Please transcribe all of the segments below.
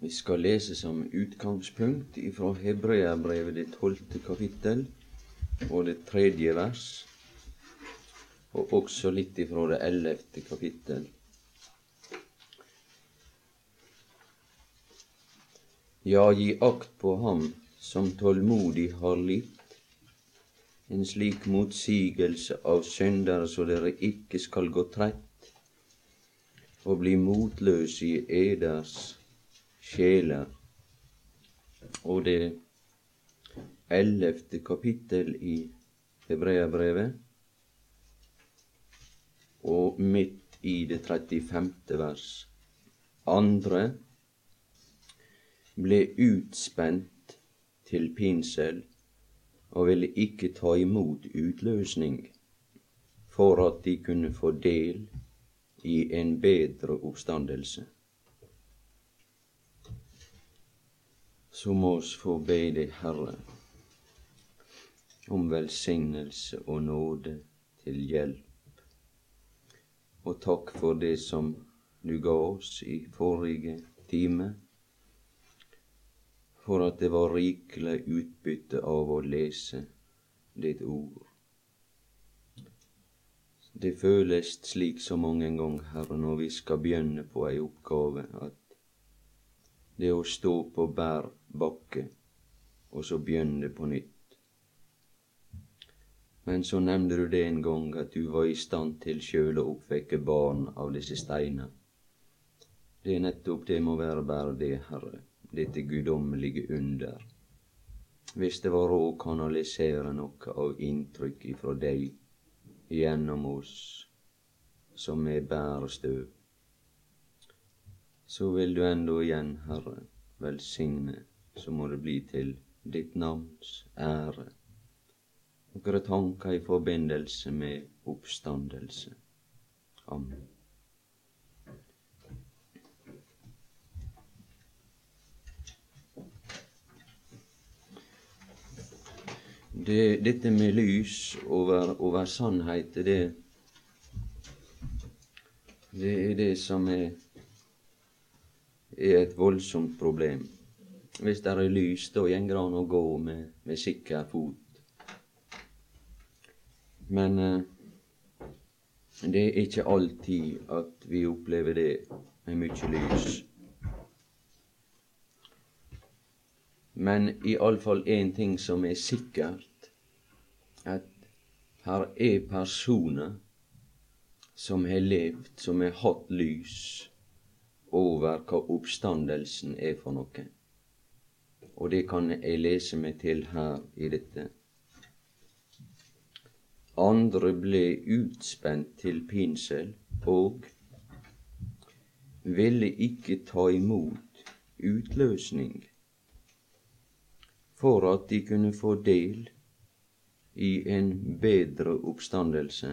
Vi skal lese som utgangspunkt ifra Hebreabrevet det tolvte kapittel og det tredje vers, og også litt ifra det ellevte kapittel. Ja, gi akt på ham som tålmodig har litt, en slik motsigelse av syndere så dere ikke skal gå trett og bli motløse i eders sjeler. Og det ellevte kapittel i Hebreabrevet, og midt i det 35. vers. Andre ble utspent til pinsel og ville ikke ta imot utløsning for at de kunne få del i en bedre oppstandelse. Så må oss få be deg, Herre, om velsignelse og nåde til hjelp. Og takk for det som du ga oss i forrige time, for at det var rikelig utbytte av å lese ditt ord. Det føles slik så mange ganger, Herre, når vi skal begynne på ei oppgave, at det å stå på bær bakke, og så begynne på nytt men så nevnte du det en gang at du var i stand til sjøl å oppvekke barn av disse steina. Det er nettopp det må være bare det, Herre, dette guddommelige under. Hvis det var å kanalisere noe av inntrykk ifra deg gjennom oss som er bare støv, så vil du enda igjen, Herre, velsigne, så må det bli til ditt navns ære Nokre tanker i forbindelse med oppstandelse. Amen. Det, dette med lys over, over sannhet, det, det er det som er, er et voldsomt problem. Hvis det er lys, da går han an å gå med, med sikker fot. Men eh, det er ikke alltid at vi opplever det med mye lys. Men iallfall én ting som er sikkert, at her er personer som har levd, som har hatt lys over hva oppstandelsen er for noe. Og det kan jeg lese meg til her i dette andre ble utspent til pinsel og ville ikke ta imot utløsning for at de kunne få del i en bedre oppstandelse.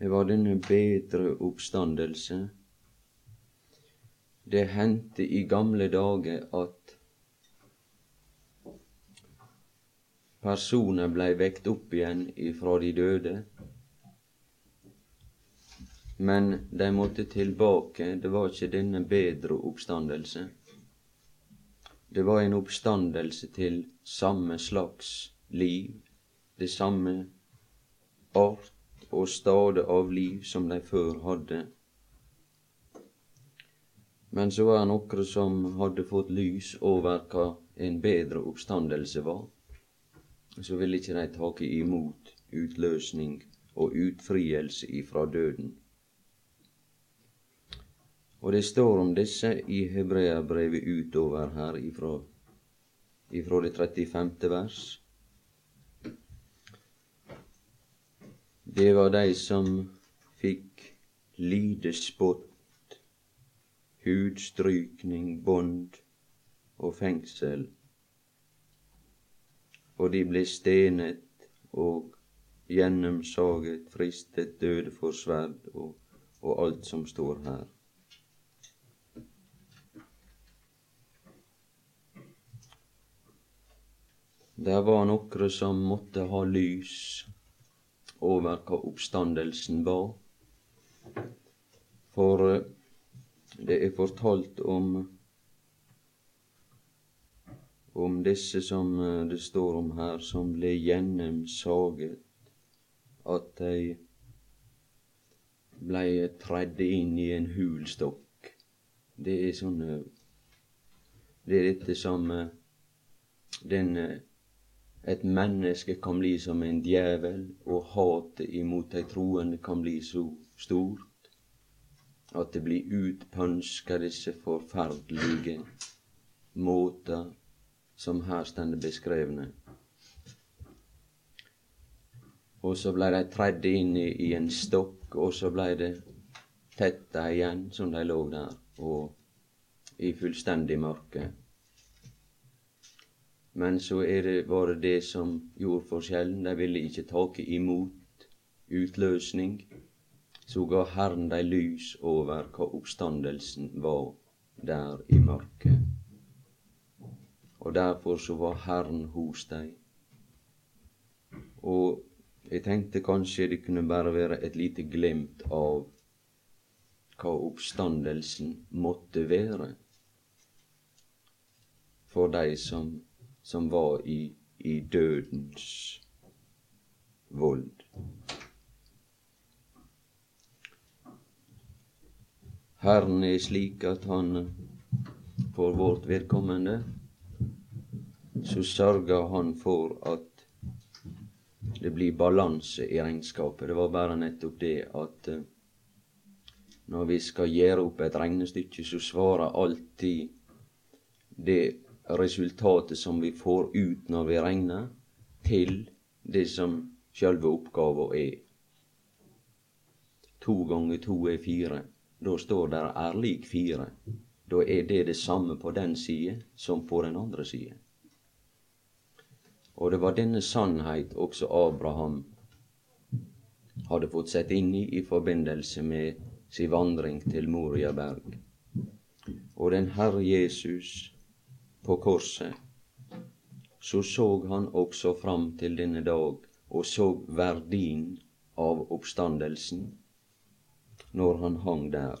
Det var denne bedre oppstandelse. Det hendte i gamle dager at personer blei vekt opp igjen ifra de døde. Men de måtte tilbake. Det var ikke denne bedre oppstandelse. Det var en oppstandelse til samme slags liv, det samme art og stade av liv som de før hadde. Men så var det noen som hadde fått lys over hva en bedre oppstandelse var så ville ikke de take imot utløsning og utfrielse ifra døden. Og det står om disse i Hebreabrevet utover her ifra, ifra det 35. vers. Det var de som fikk lide spott, hudstrykning, bånd og fengsel og de ble stenet og gjennomsaget, fristet, døde for sverd og, og alt som står her. Der var nokre som måtte ha lys over hva oppstandelsen var. For eh, Det er fortalt om om disse som eh, det står om her, som ble gjennomsaget, at de blei tredd inn i en hulstokk. Det er sånn eh, Det er dette som eh, den et menneske kan bli som en djevel, og hatet imot de troende kan bli så stort at det blir utpønska disse forferdelige måter som her står beskrevne. Og så blei de tredd inn i, i, en stokk, og så blei det tetta igjen som de lå der, og i fullstendig mørke. Men så er det, var det det som gjorde forskjellen. De ville ikke ta imot utløsning. Så ga Herren dei lys over hva oppstandelsen var der i mørket og derfor så var Herren hos deg. Og jeg tenkte kanskje det kunne bare være et lite glimt av hva oppstandelsen måtte være for de som, som var i, i dødens vold. Herren er slik at han for vårt vedkommende så sørger han for at det blir balanse i regnskapet. Det var bare nettopp det at uh, når vi skal gjøre opp et regnestykke, så svarer alltid det resultatet som vi får ut når vi regner, til det som sjølve oppgava er. To ganger to er fire. Da står der er lik fire. Da er det det samme på den side som på den andre side. Og det var denne sannhet også Abraham hadde fått sett inn i i forbindelse med sin vandring til Moriaberg. Og den Herre Jesus på korset, så så han også fram til denne dag og så verdien av oppstandelsen når han hang der.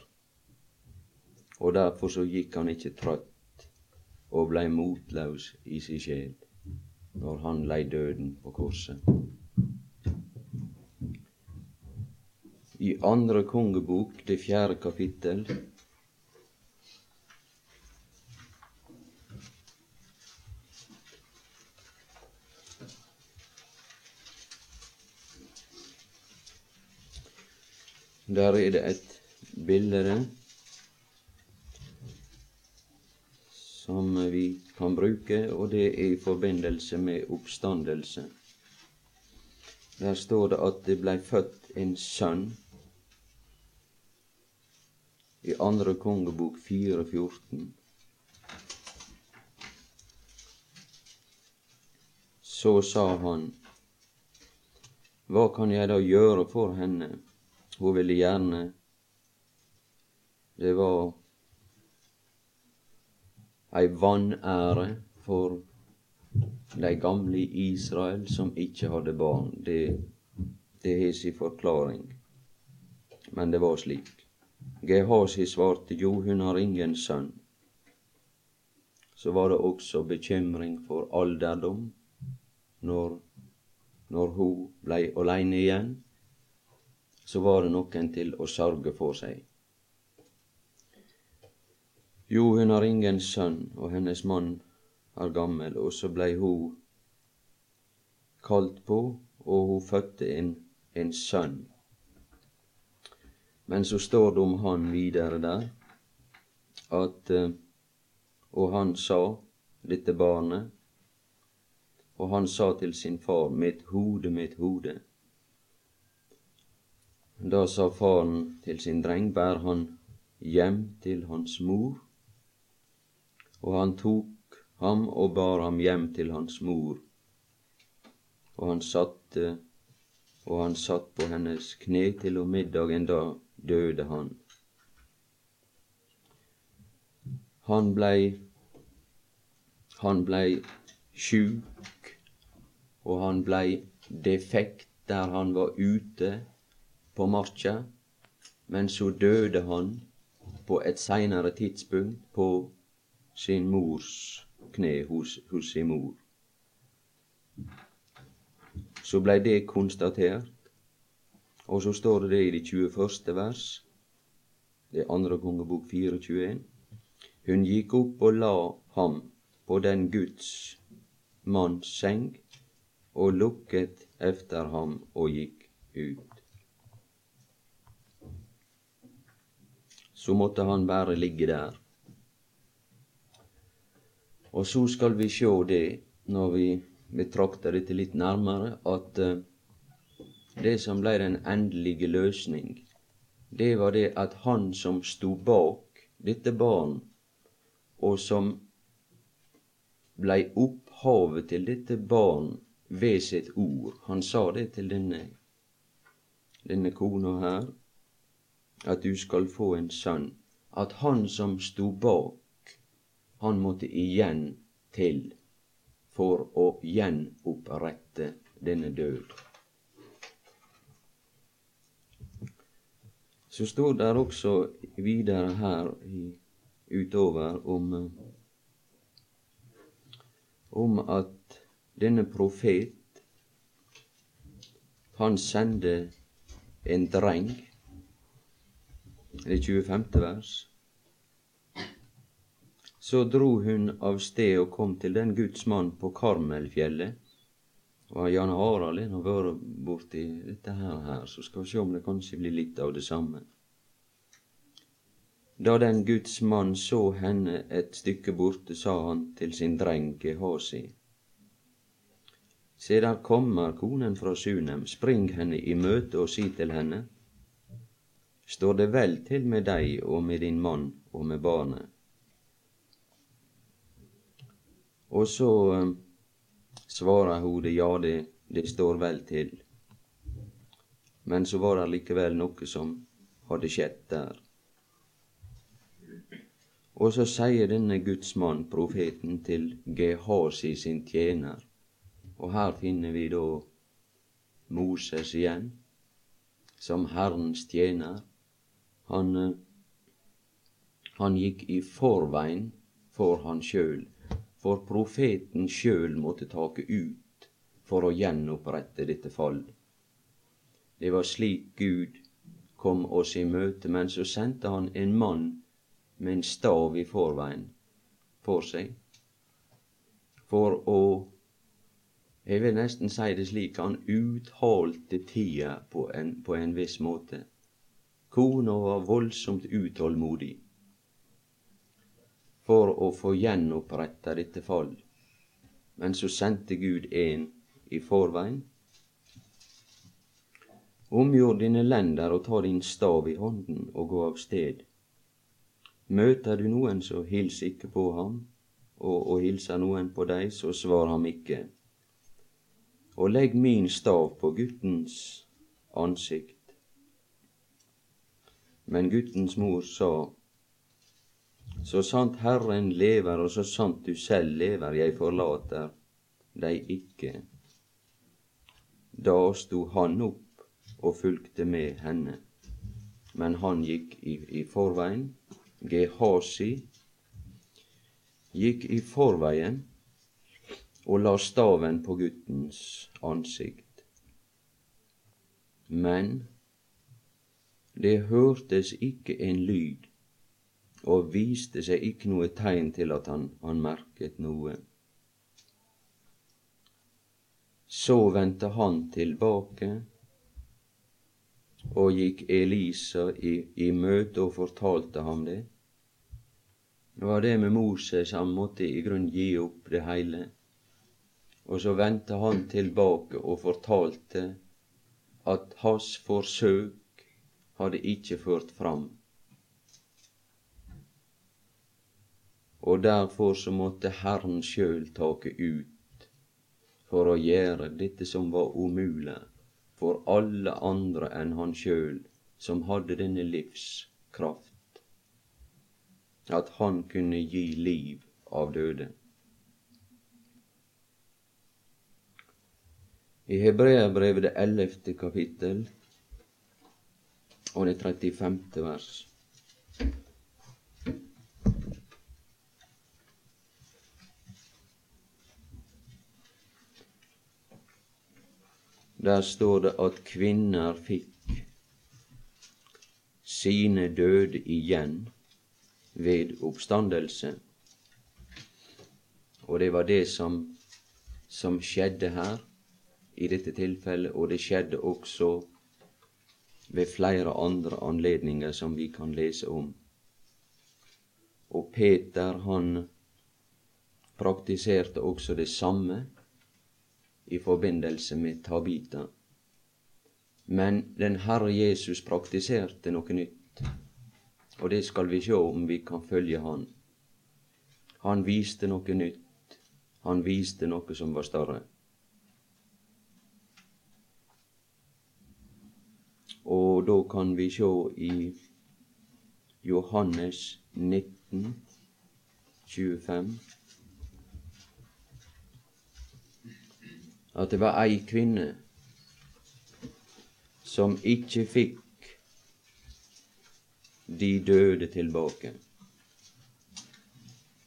Og derfor så gikk han ikke trøtt og blei motløs i si sjel når han lei døden på korset. I andre kongebok, det fjerde kapittel, Der er det et bilde som vi kan bruke, og det er i forbindelse med oppstandelse. Der står det at det blei født en sønn. I andre kongebok 4.14. Så sa han, Hva kan jeg da gjøre for henne? Hun ville gjerne Det var ei vanære for de gamle Israel som ikke hadde barn. Det, det har sin forklaring, men det var slik. Gehazi svarte jo, hun har ingen sønn. Så var det også bekymring for alderdom når, når hun blei aleine igjen. Så var det noen til å sørge for seg. Jo, hun har ingen sønn, og hennes mann er gammel, og så blei hun kalt på, og hun fødte en, en sønn. Men så står det om han videre der at eh, Og han sa, dette barnet, og han sa til sin far, mitt hode, mitt hode. Da sa faren til sin dreng, bær han hjem til hans mor. Og han tok ham og bar ham hjem til hans mor. Og han satte og han satt på hennes kne til om middagen, da døde han. Han blei han blei sjuk, og han blei defekt der han var ute på marka, men så døde han på et seinere tidspunkt på sin mors kne hos, hos sin mor. Så blei det konstatert, og så står det i det 21. vers, det andre kongebok 24. Hun gikk opp og la ham på den Guds manns seng og lukket efter ham og gikk ut. Så måtte han bare ligge der. Og så skal vi sjå det, når vi betrakter dette litt nærmere, at uh, det som blei den endelige løsning, det var det at han som stod bak dette barn, og som blei opphavet til dette barn ved sitt ord. Han sa det til denne, denne kona her, at du skal få en sønn. At han som sto bak, han måtte igjen til for å gjenopprette denne død. Så står det også videre her utover om om at denne profet, han sendte en dreng. Det er 25. vers. Så dro hun av sted og kom til den Guds mann på Karmelfjellet. Og Jan Harald har vært borti dette her, her, så skal vi se om det kanskje blir litt av det samme. Da den Guds mann så henne et stykke borte, sa han til sin dreng Gehasi. Se, der kommer konen fra Sunem, spring henne i møte og si til henne, står det vel til med deg og med din mann og med barnet? Og så uh, svarer hun det, ja, det, det står vel til. Men så var det likevel noe som hadde skjedd der. Og så sier denne Guds mann, profeten, til Gehasi sin tjener. Og her finner vi da Moses igjen, som Herrens tjener. Han, eh, han gikk i forveien for han sjøl, for profeten sjøl måtte take ut for å gjenopprette dette fallet. Det var slik Gud kom oss i møte, men så sendte han en mann med en stav i forveien for seg. For å Jeg vil nesten si det slik han uthalte tida på en, på en viss måte. Kona var voldsomt utålmodig for å få gjenoppretta dette fall. Men så sendte Gud en i forveien. Omgjør dine lender og ta din stav i hånden og gå av sted. Møter du noen, så hils ikke på ham, og, og hilser noen på deg, så svar ham ikke. Og legg min stav på guttens ansikt. Men guttens mor sa, så sant Herren lever, og så sant du selv lever, jeg forlater deg ikke. Da sto han opp og fulgte med henne, men han gikk i, i forveien Gehasi gikk i forveien og la staven på guttens ansikt. Men det hørtes ikke en lyd, og viste seg ikke noe tegn til at han, han merket noe. Så vendte han tilbake og gikk Elisa i, i møte og fortalte ham det. Det var det med Moses, han måtte i grunn gi opp det hele. Og så vendte han tilbake og fortalte at hans forsøk hadde ikke ført fram. Og derfor så måtte Herren sjøl take ut for å gjøre dette som var umulig for alle andre enn han sjøl, som hadde denne livskraft, at han kunne gi liv av døde. I Hebreabrevet det ellevte kapittel og det 35. vers. Der står det at kvinner fikk sine døde igjen ved oppstandelse. Og det var det som, som skjedde her i dette tilfellet, og det skjedde også ved flere andre anledninger som vi kan lese om. Og Peter, han praktiserte også det samme i forbindelse med Tabita. Men den Herre Jesus praktiserte noe nytt, og det skal vi sjå om vi kan følge Han. Han viste noe nytt, han viste noe som var større. Og da kan vi sjå i Johannes 19, 25 at det var ei kvinne som ikke fikk de døde tilbake.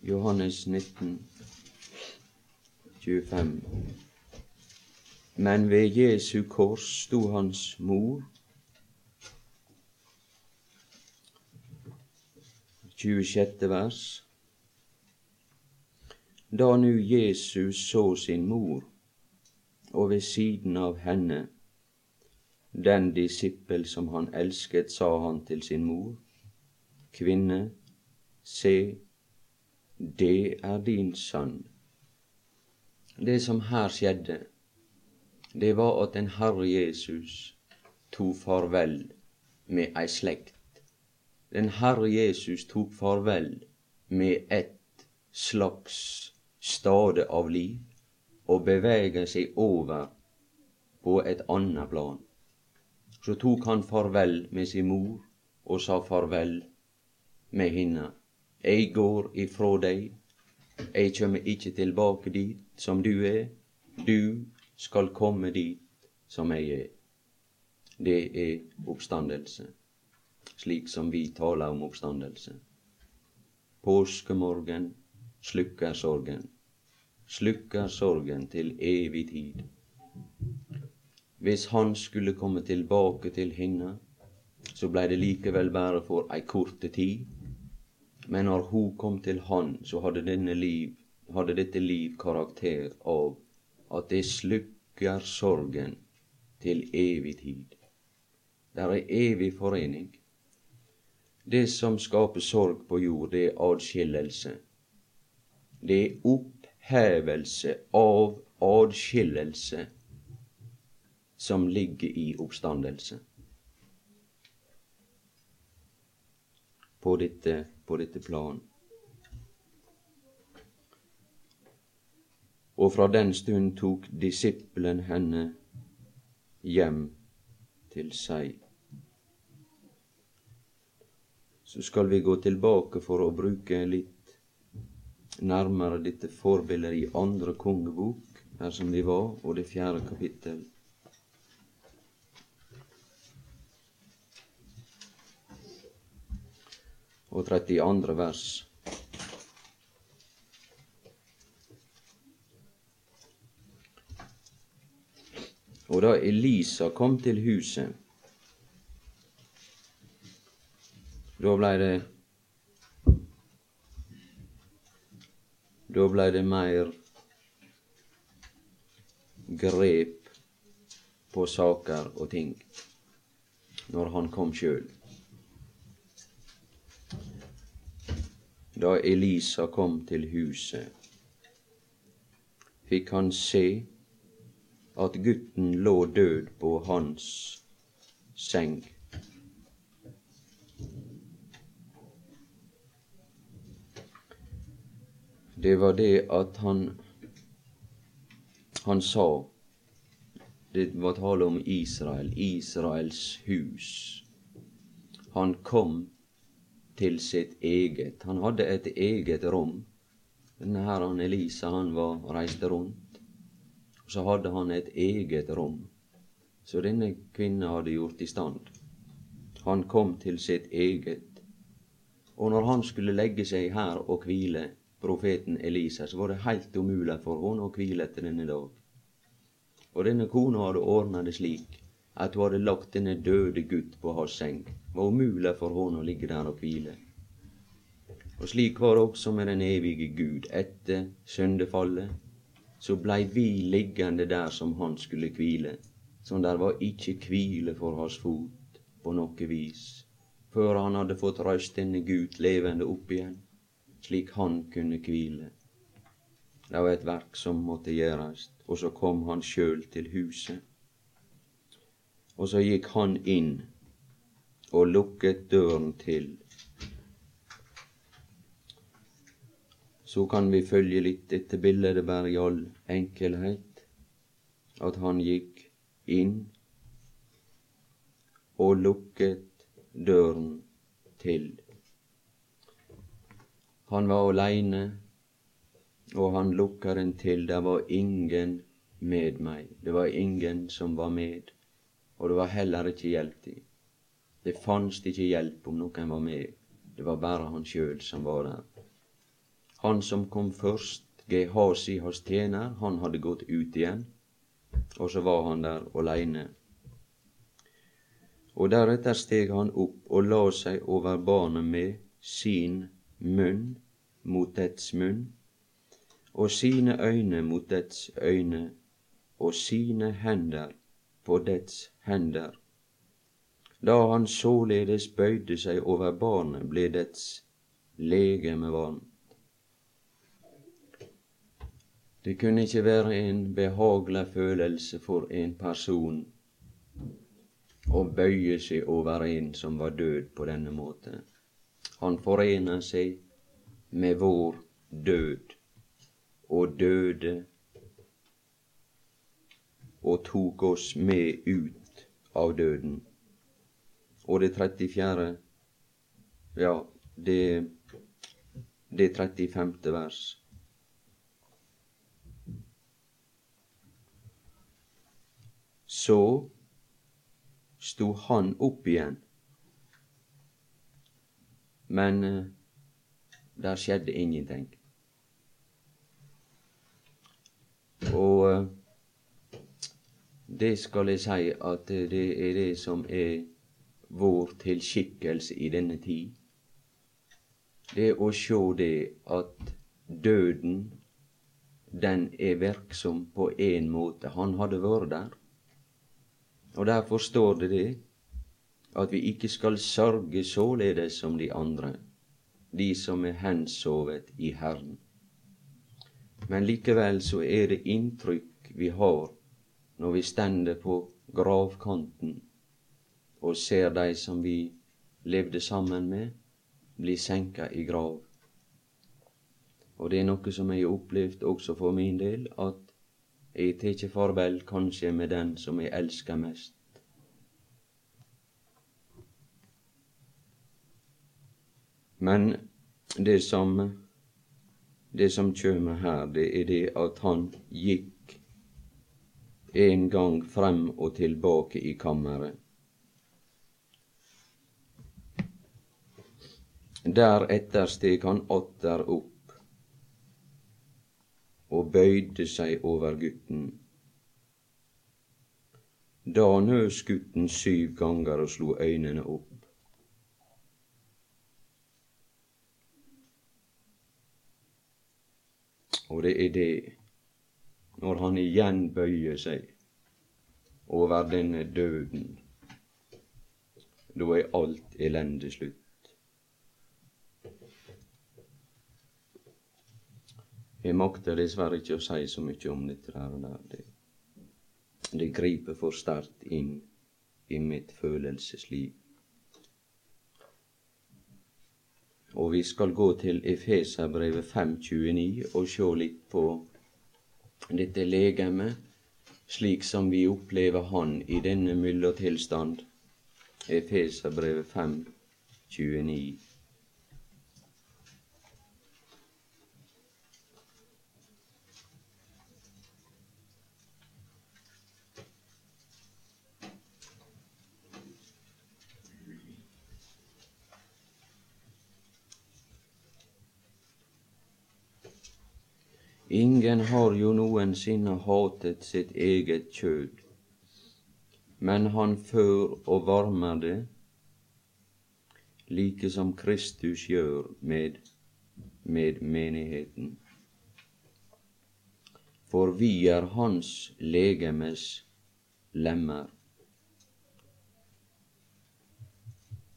Johannes 19, 25. Men ved Jesu kors sto hans mor. 26. vers. Da nu Jesus så sin mor, og ved siden av henne den disippel som han elsket, sa han til sin mor, Kvinne, se, det er din sønn. Det som her skjedde, det var at en Herre Jesus tok farvel med ei slekt. Den Herre Jesus tok farvel med et slags stade av liv og beveget seg over på et annet plan. Så tok han farvel med sin mor og sa farvel med henne. Jeg går ifra deg, jeg kommer ikke tilbake dit som du er, du skal komme dit som jeg er. Det er oppstandelse, slik som vi taler om oppstandelse. Påskemorgen slukker sorgen slukker sorgen til evig tid. Hvis han skulle komme tilbake til henne, så blei det likevel bare for ei korte tid. Men når hun kom til han, så hadde, liv, hadde dette liv karakter av at det slukker sorgen til evig tid. Det er evig forening. Det som skaper sorg på jord, det er adskillelse. Det er opphevelse av adskillelse som ligger i oppstandelse. På dette, på dette plan. Og fra den stund tok disippelen henne hjem til seg. Så skal vi gå tilbake for å bruke litt nærmere dette forbildet i andre kongebok, her som vi var, og det fjerde kapittel. Og 32. vers. Og da Elisa kom til huset, da blei det Da blei det mer grep på saker og ting når han kom sjøl. Da Elisa kom til huset, fikk han se at gutten lå død på hans seng. Det var det at han han sa Det var tale om Israel, Israels hus. Han kom til sitt eget. Han hadde et eget rom. Denne her Elisa han var, reiste rundt. Og så hadde han et eget rom. Så denne kvinnen hadde gjort i stand. Han kom til sitt eget. Og når han skulle legge seg her og hvile, profeten Elisa, så var det heilt umulig for henne å hvile etter denne dag. Og denne kona hadde ordna det slik at hun hadde lagt denne døde gutt på hans seng. Det var umulig for henne å ligge der og hvile. Og slik var det også med den evige Gud. Etter syndefallet så blei vi liggende der som han skulle hvile. som der var ikke hvile for hans fot på noe vis, før han hadde fått røst denne Gud levende opp igjen, slik han kunne hvile. Det var et verk som måtte gjøres, og så kom han sjøl til huset. Og så gikk han inn og lukket døren til. Så kan vi følge litt etter bildet bare i all enkelhet, at han gikk inn og lukket døren til. Han var aleine, og han lukka den til. Det var ingen med meg. Det var ingen som var med, og det var heller ikke hjelp til. Det fantes ikke hjelp om noen var med. Det var bare han sjøl som var der. Han som kom først, Gehasi, hans tjener, han hadde gått ut igjen, og så var han der aleine. Og deretter steg han opp og la seg over barnet med sin munn mot dets munn, og sine øyne mot dets øyne, og sine hender på dets hender. Da han således bøyde seg over barnet, ble dets legeme varmt. Det kunne ikke være en behagelig følelse for en person å bøye seg over en som var død på denne måte. Han forener seg med vår død og døde og tok oss med ut av døden. Og det 34. Ja, det, det 35. vers. Så sto han opp igjen, men eh, der skjedde ingenting. Og eh, det skal jeg si at det er det som er vår tilskikkelse i denne tid. Det å sjå det at døden, den er virksom på én måte. Han hadde vært der. Og derfor står det det at vi ikke skal sørge således som de andre, de som er hensovet i Herren. Men likevel så er det inntrykk vi har når vi stender på gravkanten og ser de som vi levde sammen med, bli senka i grav. Og det er noe som jeg har opplevd også for min del, at jeg tar farvel kanskje med den som jeg elsker mest. Men det som, det som kjem her, det er det at han gikk en gang frem og tilbake i kammeret. Deretter steg han atter opp og bøyde seg over gutten. Da nøs gutten syv ganger og slo øynene opp. Og det er det, når han igjen bøyer seg over denne døden, da er alt elende slutt. Jeg makter dessverre ikke å si så mye om dette og der. Det, det griper for sterkt inn i mitt følelsesliv. Og vi skal gå til Efeserbrevet 5.29 og se litt på dette legemet, slik som vi opplever Han i denne myllotilstand. Efeserbrevet 5.29. Ingen har jo noensinne hatet sitt eget kjød, men han før og varmer det, like som Kristus gjør med, med menigheten. For vi er hans legemes lemmer.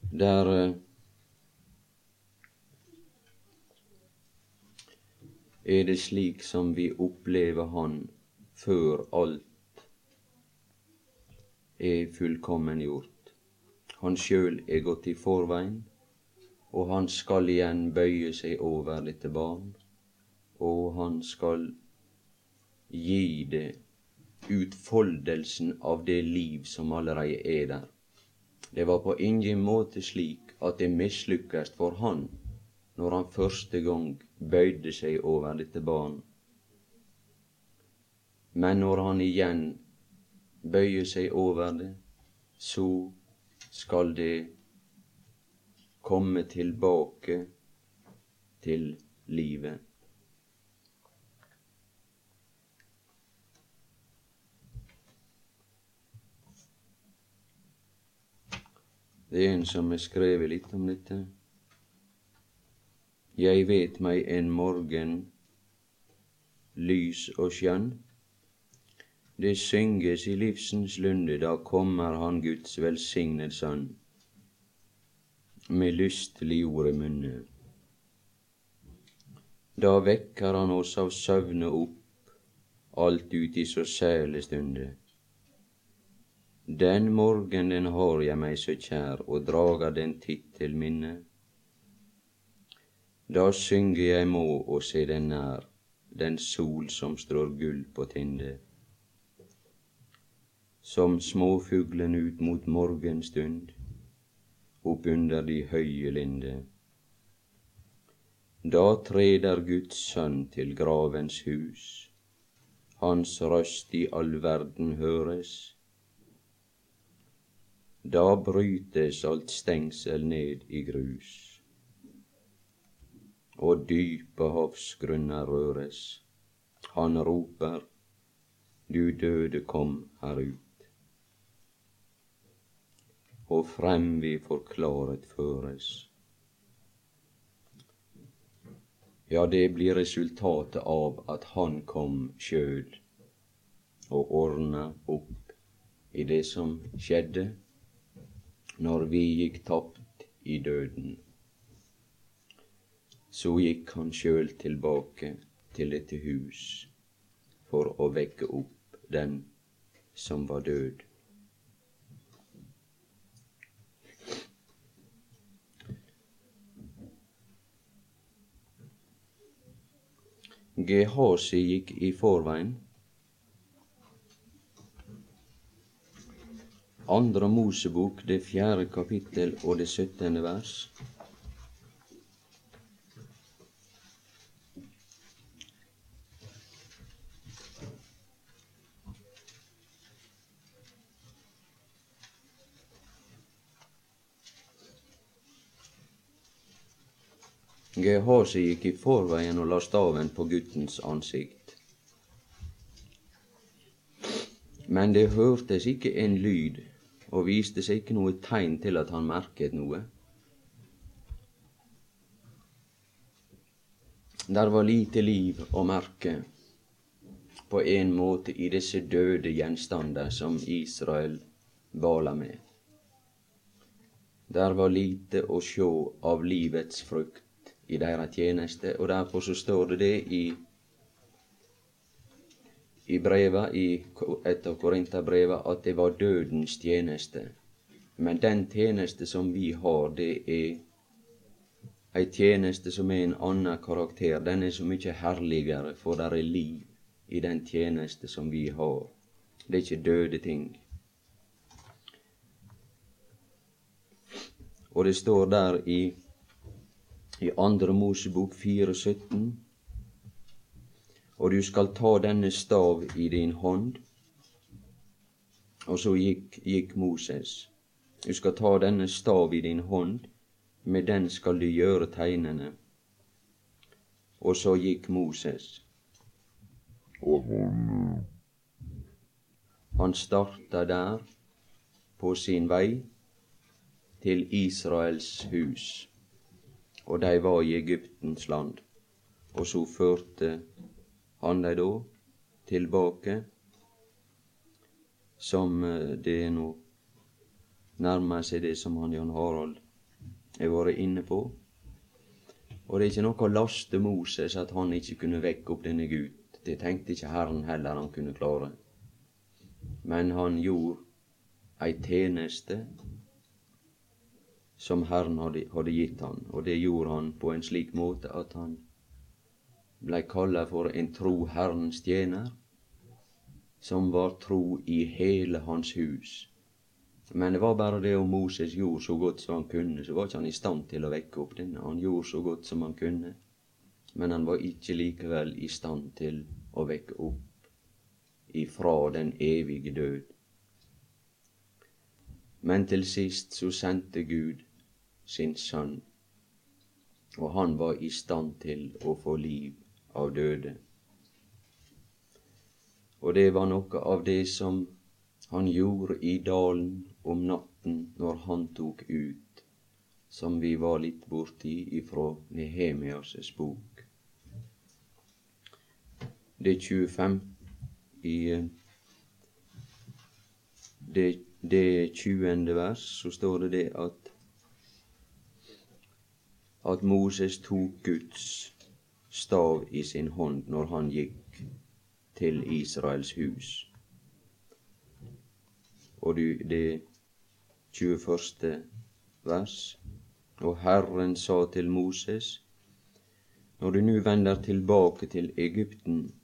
Der er det slik som vi opplever Han før alt er fullkommengjort. Han sjøl er gått i forveien, og han skal igjen bøye seg over dette barn, og han skal gi det utfoldelsen av det liv som allerede er der. Det var på ingen måte slik at det mislykkes for han når han første gang bøyde seg over dette barn. Men når han igjen bøyer seg over det, så skal det komme tilbake til livet. Det er en som har skrevet litt om dette. Jeg vet meg en morgen lys og skjønn. Det synges i livsens lunde, da kommer Han Guds velsignet Sønn, med lystelig ord i munne. Da vekker Han oss av søvne opp, alt ut i så sæle stunde. Den morgenen har jeg meg så kjær og drager den titt til minne. Da synger jeg må og se den nær, den sol som strår gull på tinde. Som småfuglen ut mot morgenstund, opp under de høye linde. Da treder Guds sønn til gravens hus, hans røst i all verden høres da brytes alt stengsel ned i grus, og dype havsgrunner røres. Han roper, du døde kom her ut, og frem vi forklaret føres. Ja, det blir resultatet av at han kom sjøl og ordna opp i det som skjedde når vi gikk tapt i døden, så gikk han sjøl tilbake til dette hus for å vekke opp den som var død. Gehazi gikk i forveien Andre Mosebok, det fjerde kapittel og det syttende vers. Gehazi gikk i forveien og la staven på guttens ansikt. Men det hørtes ikke en lyd og viste seg ikke noe tegn til at han merket noe. Der var lite liv å merke på en måte i disse døde gjenstander som Israel bala med. Der var lite å sjå av livets frukt i deres tjeneste, og derfor så står det det i i breva i et av Korinterbreva at det var dødens tjeneste. Men den tjeneste som vi har, det er ei tjeneste som er en annen karakter. Den er så mye herligere, for det er liv i den tjeneste som vi har. Det er ikke døde ting. Og det står der i, i Andre Mosebok 4,17 og du skal ta denne stav i din hånd. Og så gikk, gikk Moses. Du skal ta denne stav i din hånd, med den skal du gjøre tegnene. Og så gikk Moses. Og Han starta der på sin vei til Israels hus, og de var i Egyptens land. Og så førte han dei da tilbake, som eh, det nå nærmer seg det som han Jan Harald har vært inne på. Og det er ikke noe å laste Moses at han ikke kunne vekke opp denne gutt. Det tenkte ikke Herren heller han kunne klare. Men han gjorde ei tjeneste som Herren hadde, hadde, gitt han, og det gjorde han på en slik måte at han blei kalla for en tro Herrens tjener, som var tro i hele hans hus. Men det var bare det om Moses gjorde så godt som han kunne, så var ikke han i stand til å vekke opp denne. Han gjorde så godt som han kunne, men han var ikke likevel i stand til å vekke opp ifra den evige død. Men til sist så sendte Gud sin sønn, og han var i stand til å få liv av døde. Og det var noe av det som han gjorde i dalen om natten når han tok ut, som vi var litt borti ifra Nehemias' bok det 25 i det, det 20. vers, så står det det at at Moses tok Guds stav i sin hånd når han gikk til Israels hus. Og det 21. vers. Og Herren sa til Moses, når du nå vender tilbake til Egypten,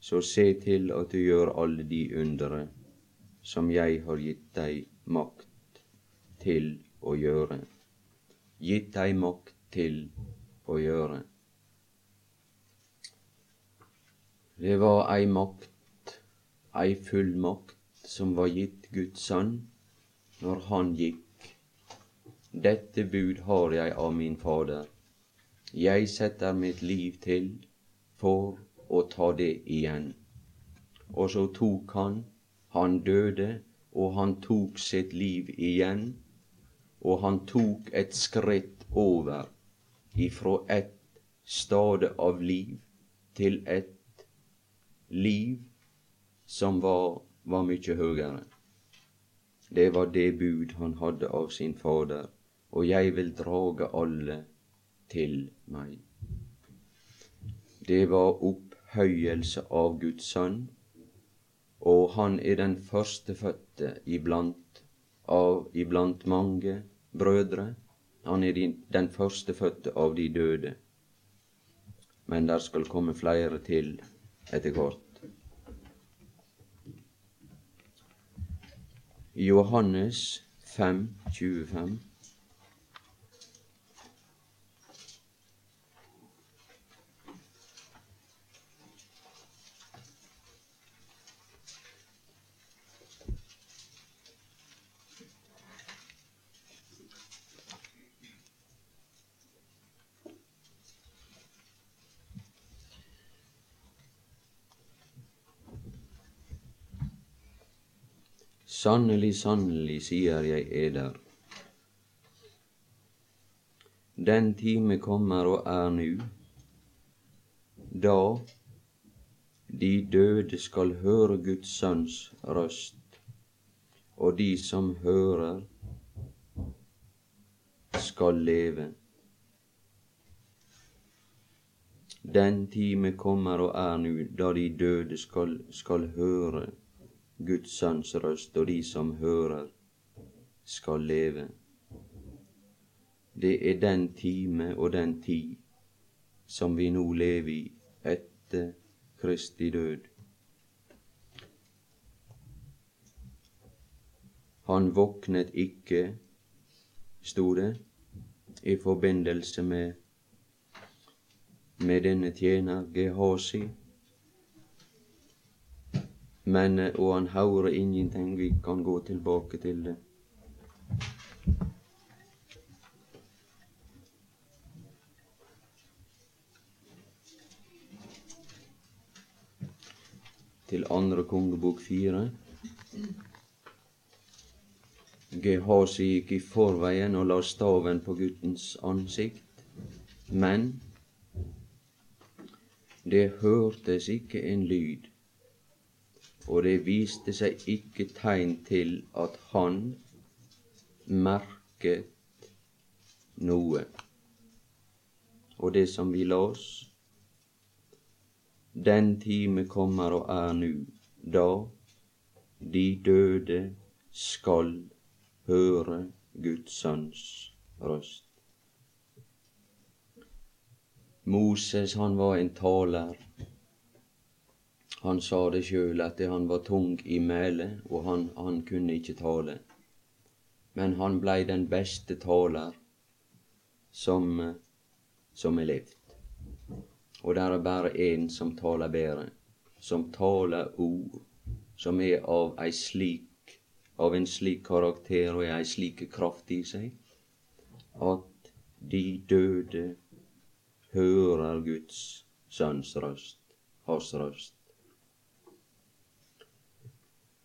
så se til at du gjør alle de undre som jeg har gitt deg makt til å gjøre. Gitt deg makt til å gjøre. Det var ei makt, ei fullmakt, som var gitt Guds sønn når han gikk. Dette bud har jeg av min Fader. Jeg setter mitt liv til for å ta det igjen. Og så tok han, han døde, og han tok sitt liv igjen, og han tok et skritt over ifra et stade av liv til et liv som var, var mye høyere. Det var det bud han hadde av sin Fader, og jeg vil drage alle til meg. Det var opphøyelse av Guds sønn, og han er den førstefødte iblant, av, iblant mange brødre. Han er den førstefødte av de døde. Men der skal komme flere til etter hvert. Johannes 5, 25. Sannelig, sannelig, sier jeg eder. Den time kommer og er nu, da de døde skal høre Guds sønns røst, og de som hører, skal leve. Den time kommer og er nu, da de døde skal, skal høre Guds sønns røst, og de som hører, skal leve. Det er den time og den tid som vi nå lever i etter Kristi død. Han våknet ikke, sto det, i forbindelse med, med denne tjener Gehazi men, eh, og han hører ingenting. Vi kan gå tilbake til det. til andre kongebok fire. Gehasi gikk i forveien og la staven på guttens ansikt, men det hørtes ikke en lyd, og det viste seg ikke tegn til at han merket noe. Og det som vi las, den time kommer og er nu, da de døde skal høre Guds sønns røst. Moses, han var en taler. Han sa det sjøl at han var tung i mæle, og han, han kunne ikke tale. Men han blei den beste taler som, som er levd. Og det er bare én som taler bedre, som taler ord som er av slik av en slik karakter og ei slik kraft i seg at de døde hører Guds sønns røst, hans røst.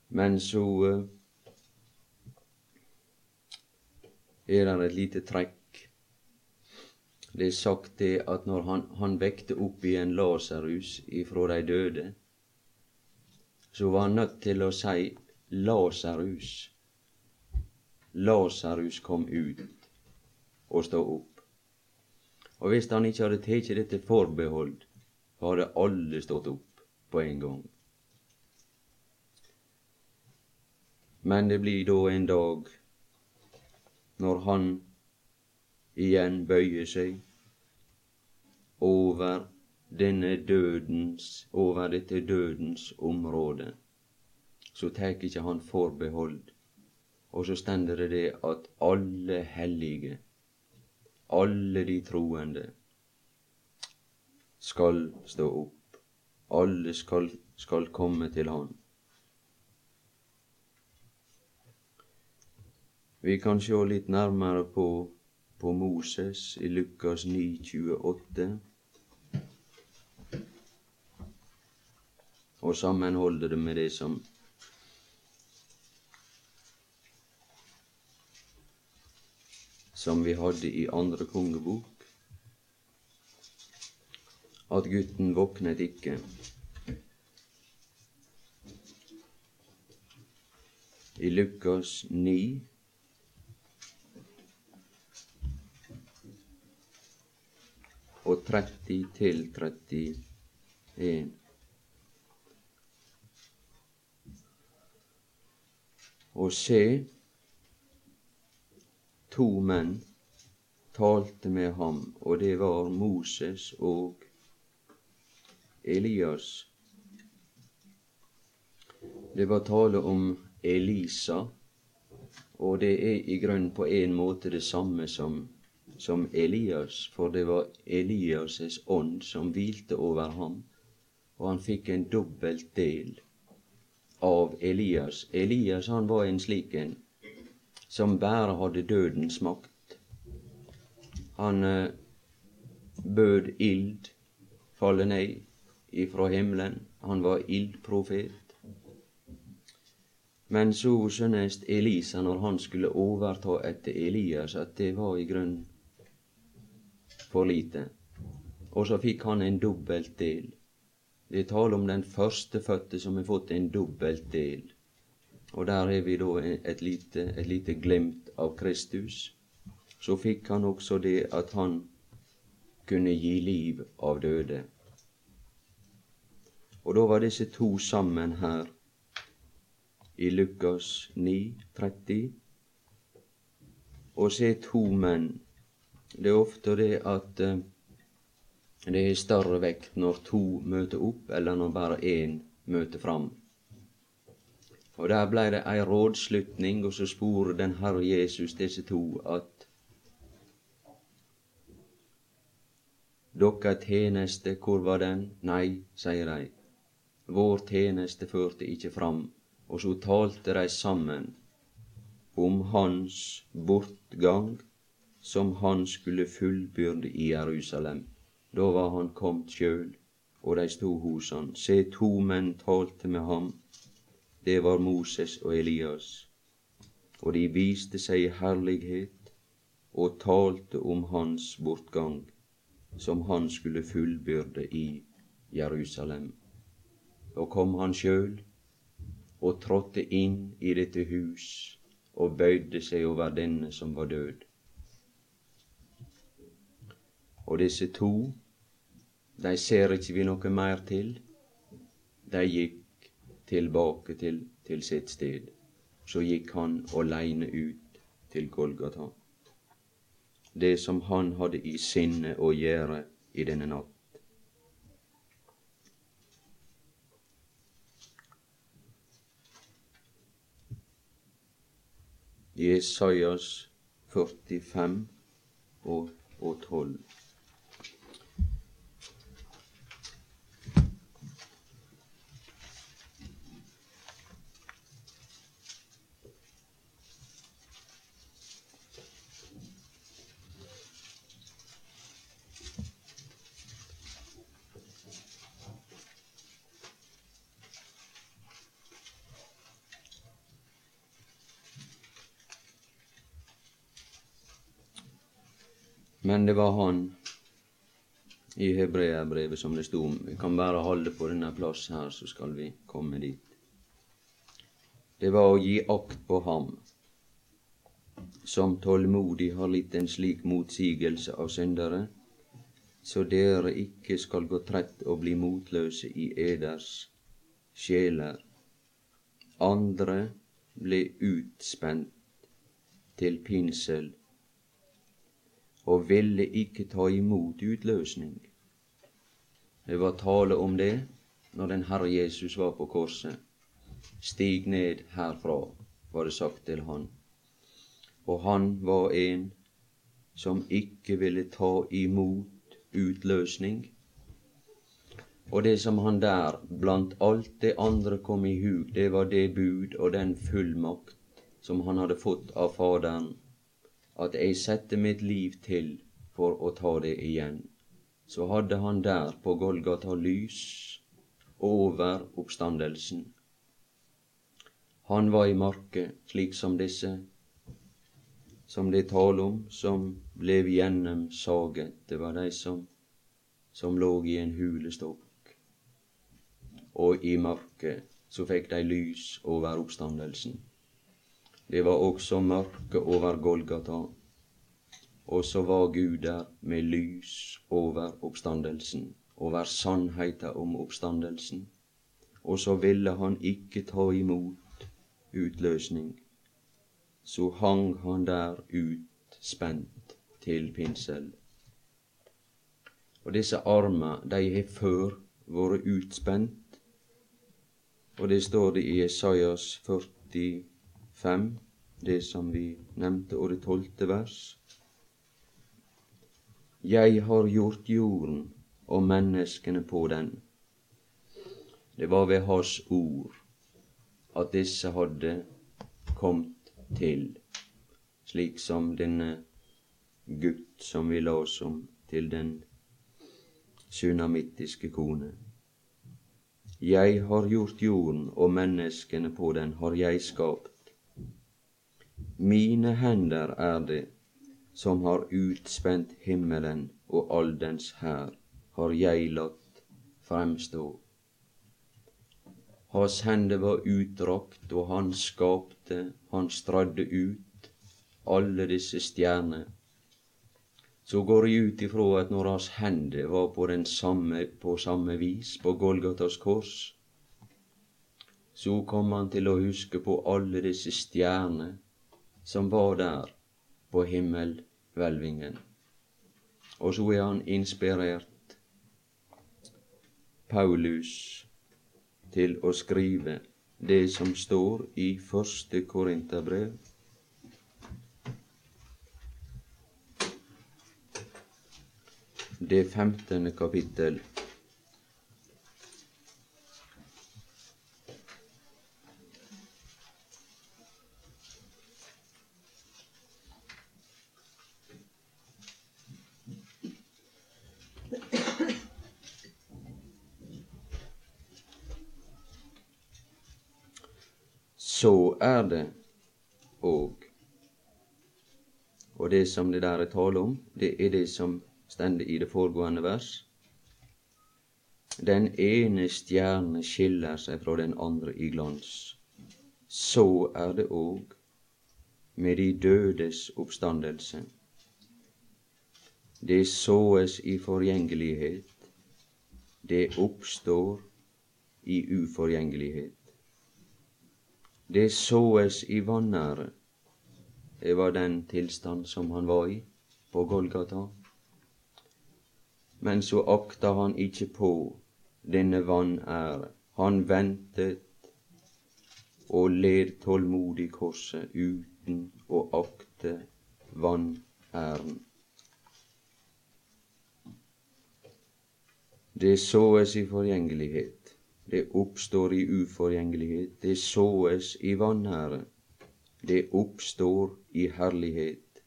Men så eh, er det et lite trekk. Det er sagt det at når han, han vekte opp igjen Lasarus ifra de døde, så var han nødt til å si Lasarus. Lasarus kom ut og stå opp. Og hvis han ikke hadde tatt dette forbehold, så hadde alle stått opp på en gang. Men det blir da en dag når han igjen bøyer seg over denne dødens, over dette dødens område så tar ikke han forbehold. Og så stender det det at alle hellige, alle de troende, skal stå opp. Alle skal, skal komme til Han. Vi kan sjå litt nærmere på, på Moses i Lukas 9, 28. Og sammenholde det med det som som vi hadde i andre kongebok, at gutten våknet ikke. I Lukas 9 og 30 til 31. Og se, to menn talte med ham, og det var Moses og Elias. Det var tale om Elisa, og det er i grunnen på en måte det samme som, som Elias, for det var Elias' ånd som hvilte over ham, og han fikk en dobbelt del av Elias. Elias han var en slik en som bare hadde dødens makt. Han eh, bød ild falle ned ifra himmelen. Han var ildprofet. Men så skjønnes Elisa, når han skulle overta etter Elias, at det var i grunnen for lite. Og så fikk han en dobbelt del. Det er tale om den førstefødte som har fått en dobbelt del. Og der har vi da et lite, et lite glimt av Kristus. Så fikk han også det at han kunne gi liv av døde. Og da var disse to sammen her i Lukas 9, 30. Og se to menn. Det er ofte det at uh, det er større vekt når to møter opp, eller når bare én møter fram. Og der blei det ei rådslutning, og så spor den Herre Jesus disse to at Dokka tjeneste, hvor var den? Nei, sier de. Vår tjeneste førte ikke fram. Og så talte de sammen om hans bortgang, som han skulle fullbyrde i Jerusalem. Da var han kommet sjøl, og de sto hos han. Se, to menn talte med ham. Det var Moses og Elias. Og de viste seg i herlighet og talte om hans bortgang, som han skulle fullbyrde i Jerusalem. Og kom han sjøl og trådte inn i dette hus og bøyde seg over denne som var død. Og disse to, de ser ikke vi noe mer til. De gikk tilbake til, til sitt sted. Så gikk han aleine ut til Golgata. Det som han hadde i sinne å gjøre i denne natt. Jesajas 45 og, og 12. Men det var han i hebreerbrevet som det sto om. Vi kan bare holde på denne plass her, så skal vi komme dit. Det var å gi akt på ham som tålmodig har litt en slik motsigelse av syndere, så dere ikke skal gå trett og bli motløse i eders sjeler. Andre ble utspent til pinsel og ville ikke ta imot utløsning. Det var tale om det når den Herre Jesus var på korset. Stig ned herfra, var det sagt til han. Og han var en som ikke ville ta imot utløsning. Og det som han der, blant alt det andre kom i hug, det var det bud og den fullmakt som han hadde fått av Faderen at jeg setter mitt liv til for å ta det igjen, så hadde han der på Golgata lys over oppstandelsen. Han var i mørket, slik som disse som det taler om, som ble gjennomsaget. Det var de som, som lå i en hulestokk. Og i mørket så fikk de lys over oppstandelsen. Det var også mørke over Golgata, og så var Gud der med lys over oppstandelsen, over sannheten om oppstandelsen. Og så ville han ikke ta imot utløsning. Så hang han der utspent til pinsel. Og disse armer, de har før vært utspent, og det står det i Esaias 40 fem, det som vi nevnte, og det tolvte vers. Jeg har gjort jorden og menneskene på den. Det var ved Hans ord at disse hadde kommet til, slik som denne gutt som vi la oss om til den sunamittiske kone. Jeg har gjort jorden og menneskene på den har jeg skapt. Mine hender er det som har utspent himmelen og all dens hær, har jeg latt fremstå. Hans hender var utdrakt, og han skapte, han stradde ut alle disse stjerner. Så går jeg ut ifra at når hans hender var på, den samme, på samme vis på Golgatas kors, så kom han til å huske på alle disse stjerner som var der på himmelhvelvingen. Og så er han inspirert Paulus til å skrive det som står i første Korinterbrev. Det femtende kapittel. så det òg Og det som det der er tale om, det er det som stender i det foregående vers. Den ene stjerne skiller seg fra den andre i glans. Så er det òg med de dødes oppstandelse. Det såes i forgjengelighet, det oppstår i uforgjengelighet. Det såes i vanære. Det var den tilstand som han var i på Golgata. Men så akta han ikke på denne vanære. Han ventet og led tålmodig korset uten å akte vanæren. Det såes i forgjengelighet, det oppstår i uforgjengelighet, det såes i vanære, det oppstår i herlighet.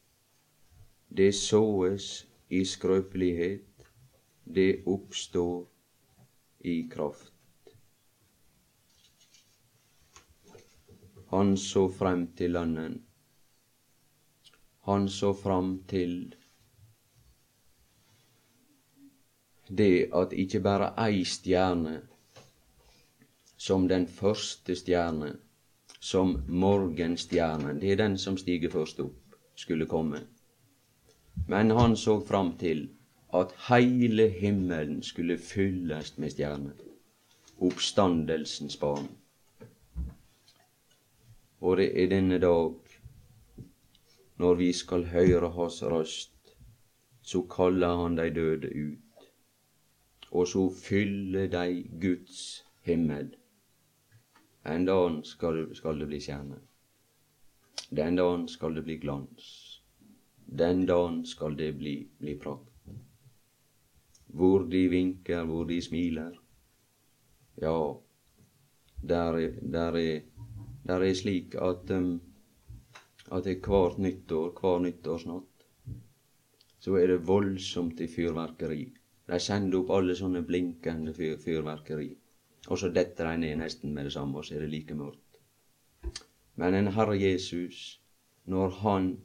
Det såes i skrøpelighet, det oppstår i kraft. Han så frem til lønnen. Han så frem til det at ikke bare ei stjerne, som den første stjerne, som morgenstjernen, det er den som stiger først opp, skulle komme. Men han så fram til at heile himmelen skulle fylles med stjerner. Oppstandelsens barn. Og det er denne dag, når vi skal høre Hans røst, så kaller Han de døde ut, og så fyller de Guds himmel. En dag skal, skal det bli stjerne. Den dagen skal det bli glans. Den dagen skal det bli, bli prakt hvor de vinker, hvor de smiler. Ja, der er, der er, der er slik at, um, at det hvert nyttår, hver nyttårsnatt, så er det voldsomt i fyrverkeri. De sender opp alle sånne blinkende fyr, fyrverkeri. Og så detter de ned nesten med det samme, og så er det like mørkt. Men en Herre Jesus, når Han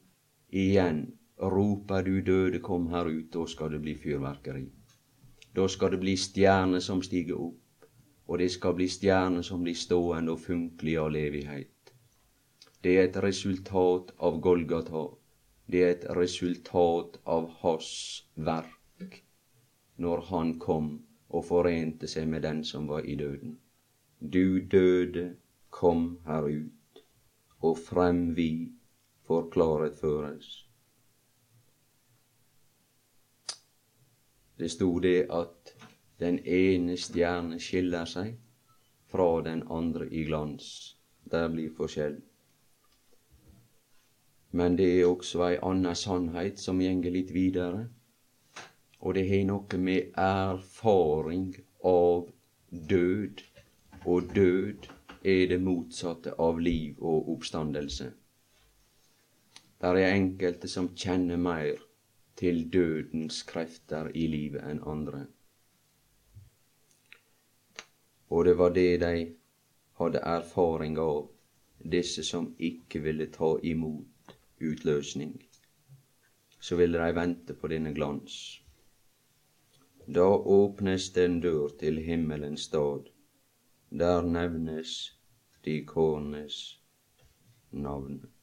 igjen roper du døde, kom her ut, da skal det bli fyrverkeri. Da skal det bli stjerner som stiger opp, og det skal bli stjerner som blir stående og funkle av all evighet. Det er et resultat av Golgata. Det er et resultat av hans verk når han kom og forente seg med den som var i døden. Du døde, kom her ut, og frem vi forklaret føres. Det sto det at den ene stjerne skiller seg fra den andre i glans. Der blir forskjell. Men det er også ei anna sannhet som gjenger litt videre. Og det har noe med erfaring av død. Og død er det motsatte av liv og oppstandelse. Der er enkelte som kjenner mer til dødens krefter i livet enn andre. Og det var det de hadde erfaring av, disse som ikke ville ta imot utløsning. Så ville de vente på denne glans. Da åpnes den dør til himmelens stad. Der nevnes de kårnes navn.